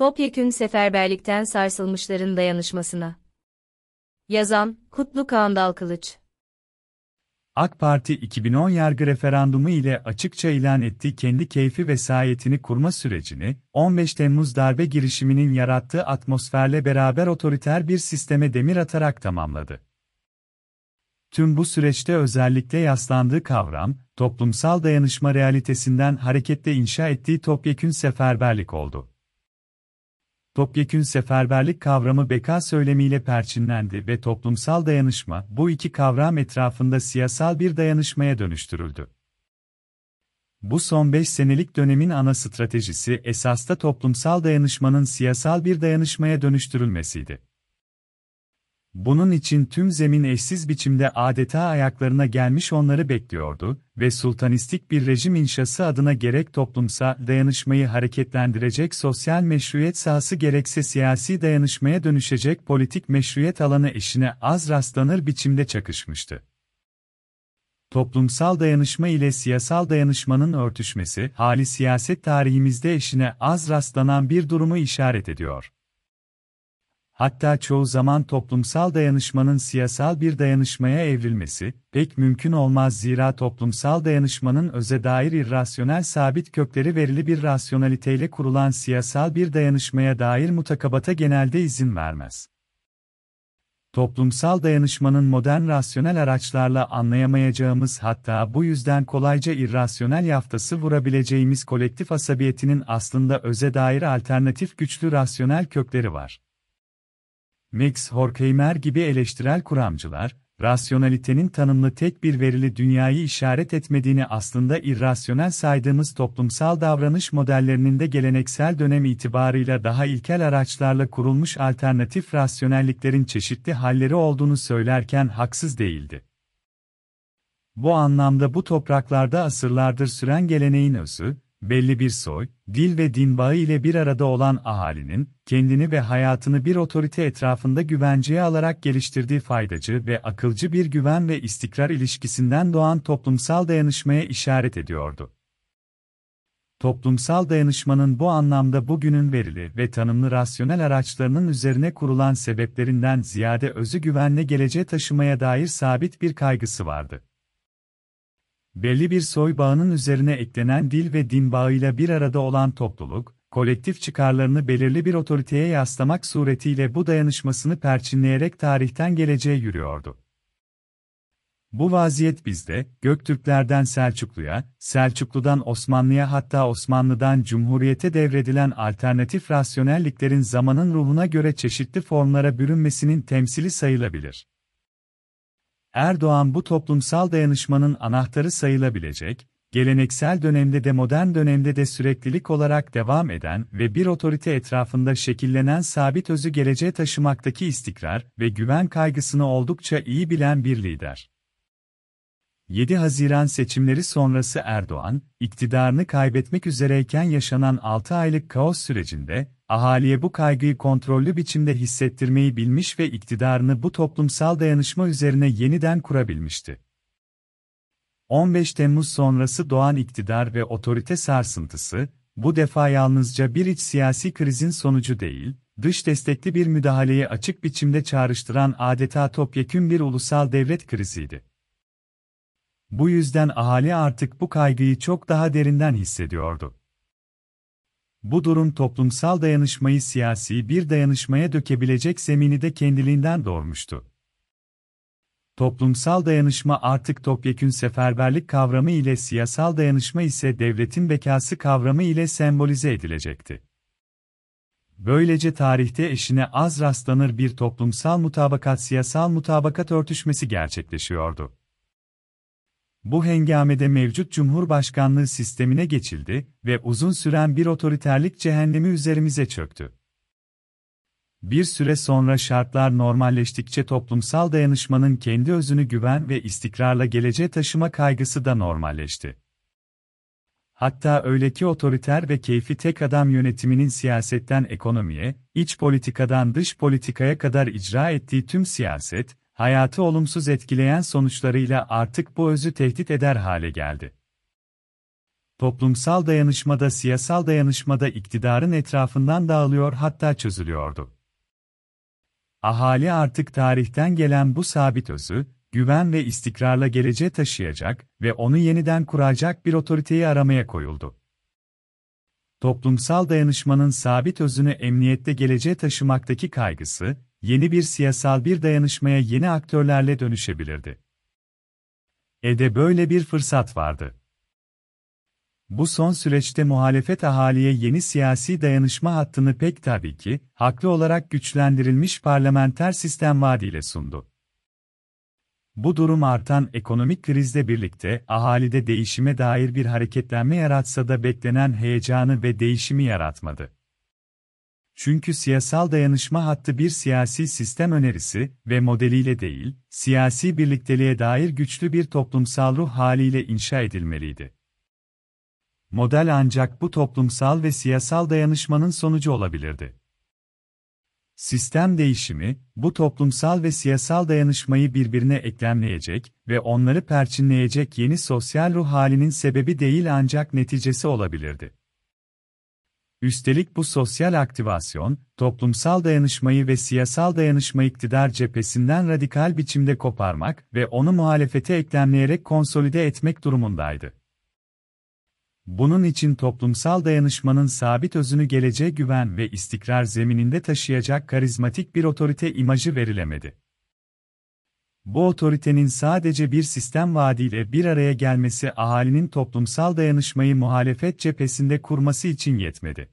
Topyekün seferberlikten sarsılmışların dayanışmasına. Yazan, Kutlu Kağan Dalkılıç AK Parti 2010 yargı referandumu ile açıkça ilan ettiği kendi keyfi vesayetini kurma sürecini, 15 Temmuz darbe girişiminin yarattığı atmosferle beraber otoriter bir sisteme demir atarak tamamladı. Tüm bu süreçte özellikle yaslandığı kavram, toplumsal dayanışma realitesinden hareketle inşa ettiği topyekün seferberlik oldu. Topyekün seferberlik kavramı beka söylemiyle perçinlendi ve toplumsal dayanışma bu iki kavram etrafında siyasal bir dayanışmaya dönüştürüldü. Bu son 5 senelik dönemin ana stratejisi esasta toplumsal dayanışmanın siyasal bir dayanışmaya dönüştürülmesiydi. Bunun için tüm zemin eşsiz biçimde adeta ayaklarına gelmiş onları bekliyordu ve sultanistik bir rejim inşası adına gerek toplumsal dayanışmayı hareketlendirecek sosyal meşruiyet sahası gerekse siyasi dayanışmaya dönüşecek politik meşruiyet alanı eşine az rastlanır biçimde çakışmıştı. Toplumsal dayanışma ile siyasal dayanışmanın örtüşmesi, hali siyaset tarihimizde eşine az rastlanan bir durumu işaret ediyor hatta çoğu zaman toplumsal dayanışmanın siyasal bir dayanışmaya evrilmesi, pek mümkün olmaz zira toplumsal dayanışmanın öze dair irrasyonel sabit kökleri verili bir rasyonaliteyle kurulan siyasal bir dayanışmaya dair mutakabata genelde izin vermez. Toplumsal dayanışmanın modern rasyonel araçlarla anlayamayacağımız hatta bu yüzden kolayca irrasyonel yaftası vurabileceğimiz kolektif asabiyetinin aslında öze dair alternatif güçlü rasyonel kökleri var. Max Horkheimer gibi eleştirel kuramcılar, rasyonalitenin tanımlı tek bir verili dünyayı işaret etmediğini aslında irrasyonel saydığımız toplumsal davranış modellerinin de geleneksel dönem itibarıyla daha ilkel araçlarla kurulmuş alternatif rasyonelliklerin çeşitli halleri olduğunu söylerken haksız değildi. Bu anlamda bu topraklarda asırlardır süren geleneğin özü, belli bir soy, dil ve din bağı ile bir arada olan ahalinin, kendini ve hayatını bir otorite etrafında güvenceye alarak geliştirdiği faydacı ve akılcı bir güven ve istikrar ilişkisinden doğan toplumsal dayanışmaya işaret ediyordu. Toplumsal dayanışmanın bu anlamda bugünün verili ve tanımlı rasyonel araçlarının üzerine kurulan sebeplerinden ziyade özü güvenle geleceğe taşımaya dair sabit bir kaygısı vardı belli bir soy bağının üzerine eklenen dil ve din bağıyla bir arada olan topluluk, kolektif çıkarlarını belirli bir otoriteye yaslamak suretiyle bu dayanışmasını perçinleyerek tarihten geleceğe yürüyordu. Bu vaziyet bizde, Göktürklerden Selçuklu'ya, Selçuklu'dan Osmanlı'ya hatta Osmanlı'dan Cumhuriyete devredilen alternatif rasyonelliklerin zamanın ruhuna göre çeşitli formlara bürünmesinin temsili sayılabilir. Erdoğan bu toplumsal dayanışmanın anahtarı sayılabilecek, geleneksel dönemde de modern dönemde de süreklilik olarak devam eden ve bir otorite etrafında şekillenen sabit özü geleceğe taşımaktaki istikrar ve güven kaygısını oldukça iyi bilen bir lider. 7 Haziran seçimleri sonrası Erdoğan, iktidarını kaybetmek üzereyken yaşanan 6 aylık kaos sürecinde, ahaliye bu kaygıyı kontrollü biçimde hissettirmeyi bilmiş ve iktidarını bu toplumsal dayanışma üzerine yeniden kurabilmişti. 15 Temmuz sonrası doğan iktidar ve otorite sarsıntısı, bu defa yalnızca bir iç siyasi krizin sonucu değil, dış destekli bir müdahaleyi açık biçimde çağrıştıran adeta topyekün bir ulusal devlet kriziydi. Bu yüzden ahali artık bu kaygıyı çok daha derinden hissediyordu. Bu durum toplumsal dayanışmayı siyasi bir dayanışmaya dökebilecek zemini de kendiliğinden doğurmuştu. Toplumsal dayanışma artık topyekün seferberlik kavramı ile siyasal dayanışma ise devletin bekası kavramı ile sembolize edilecekti. Böylece tarihte eşine az rastlanır bir toplumsal mutabakat siyasal mutabakat örtüşmesi gerçekleşiyordu. Bu hengamede mevcut Cumhurbaşkanlığı sistemine geçildi ve uzun süren bir otoriterlik cehennemi üzerimize çöktü. Bir süre sonra şartlar normalleştikçe toplumsal dayanışmanın kendi özünü güven ve istikrarla geleceğe taşıma kaygısı da normalleşti. Hatta öyle ki otoriter ve keyfi tek adam yönetiminin siyasetten ekonomiye, iç politikadan dış politikaya kadar icra ettiği tüm siyaset, hayatı olumsuz etkileyen sonuçlarıyla artık bu özü tehdit eder hale geldi. Toplumsal dayanışmada siyasal dayanışmada iktidarın etrafından dağılıyor hatta çözülüyordu. Ahali artık tarihten gelen bu sabit özü, güven ve istikrarla geleceğe taşıyacak ve onu yeniden kuracak bir otoriteyi aramaya koyuldu. Toplumsal dayanışmanın sabit özünü emniyette geleceğe taşımaktaki kaygısı, yeni bir siyasal bir dayanışmaya yeni aktörlerle dönüşebilirdi. Ede böyle bir fırsat vardı. Bu son süreçte muhalefet ahaliye yeni siyasi dayanışma hattını pek tabii ki, haklı olarak güçlendirilmiş parlamenter sistem vaadiyle sundu. Bu durum artan ekonomik krizle birlikte ahalide değişime dair bir hareketlenme yaratsa da beklenen heyecanı ve değişimi yaratmadı. Çünkü siyasal dayanışma hattı bir siyasi sistem önerisi ve modeliyle değil, siyasi birlikteliğe dair güçlü bir toplumsal ruh haliyle inşa edilmeliydi. Model ancak bu toplumsal ve siyasal dayanışmanın sonucu olabilirdi. Sistem değişimi, bu toplumsal ve siyasal dayanışmayı birbirine eklemleyecek ve onları perçinleyecek yeni sosyal ruh halinin sebebi değil ancak neticesi olabilirdi. Üstelik bu sosyal aktivasyon, toplumsal dayanışmayı ve siyasal dayanışma iktidar cephesinden radikal biçimde koparmak ve onu muhalefete eklemleyerek konsolide etmek durumundaydı. Bunun için toplumsal dayanışmanın sabit özünü geleceğe güven ve istikrar zemininde taşıyacak karizmatik bir otorite imajı verilemedi. Bu otoritenin sadece bir sistem vaadiyle bir araya gelmesi ahalinin toplumsal dayanışmayı muhalefet cephesinde kurması için yetmedi.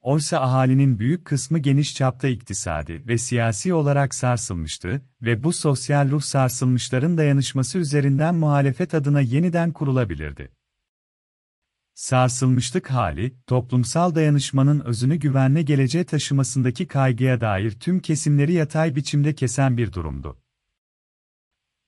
Oysa ahalinin büyük kısmı geniş çapta iktisadi ve siyasi olarak sarsılmıştı ve bu sosyal ruh sarsılmışların dayanışması üzerinden muhalefet adına yeniden kurulabilirdi. Sarsılmışlık hali, toplumsal dayanışmanın özünü güvenle geleceğe taşımasındaki kaygıya dair tüm kesimleri yatay biçimde kesen bir durumdu.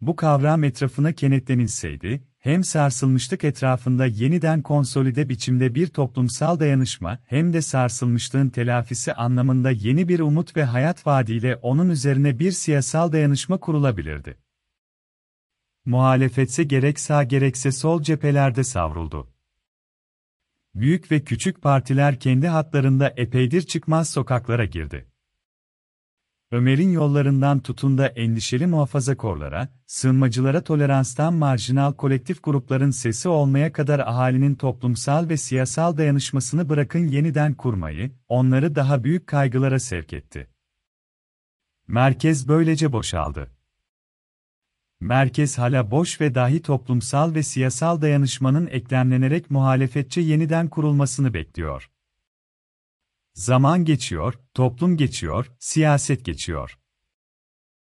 Bu kavram etrafına kenetlenilseydi, hem sarsılmışlık etrafında yeniden konsolide biçimde bir toplumsal dayanışma hem de sarsılmışlığın telafisi anlamında yeni bir umut ve hayat vaadiyle onun üzerine bir siyasal dayanışma kurulabilirdi. Muhalefetse gerek sağ gerekse sol cephelerde savruldu. Büyük ve küçük partiler kendi hatlarında epeydir çıkmaz sokaklara girdi. Ömer'in yollarından tutun da endişeli muhafazakorlara, sığınmacılara toleranstan marjinal kolektif grupların sesi olmaya kadar ahalinin toplumsal ve siyasal dayanışmasını bırakın yeniden kurmayı, onları daha büyük kaygılara sevk etti. Merkez böylece boşaldı. Merkez hala boş ve dahi toplumsal ve siyasal dayanışmanın eklemlenerek muhalefetçe yeniden kurulmasını bekliyor. Zaman geçiyor, toplum geçiyor, siyaset geçiyor.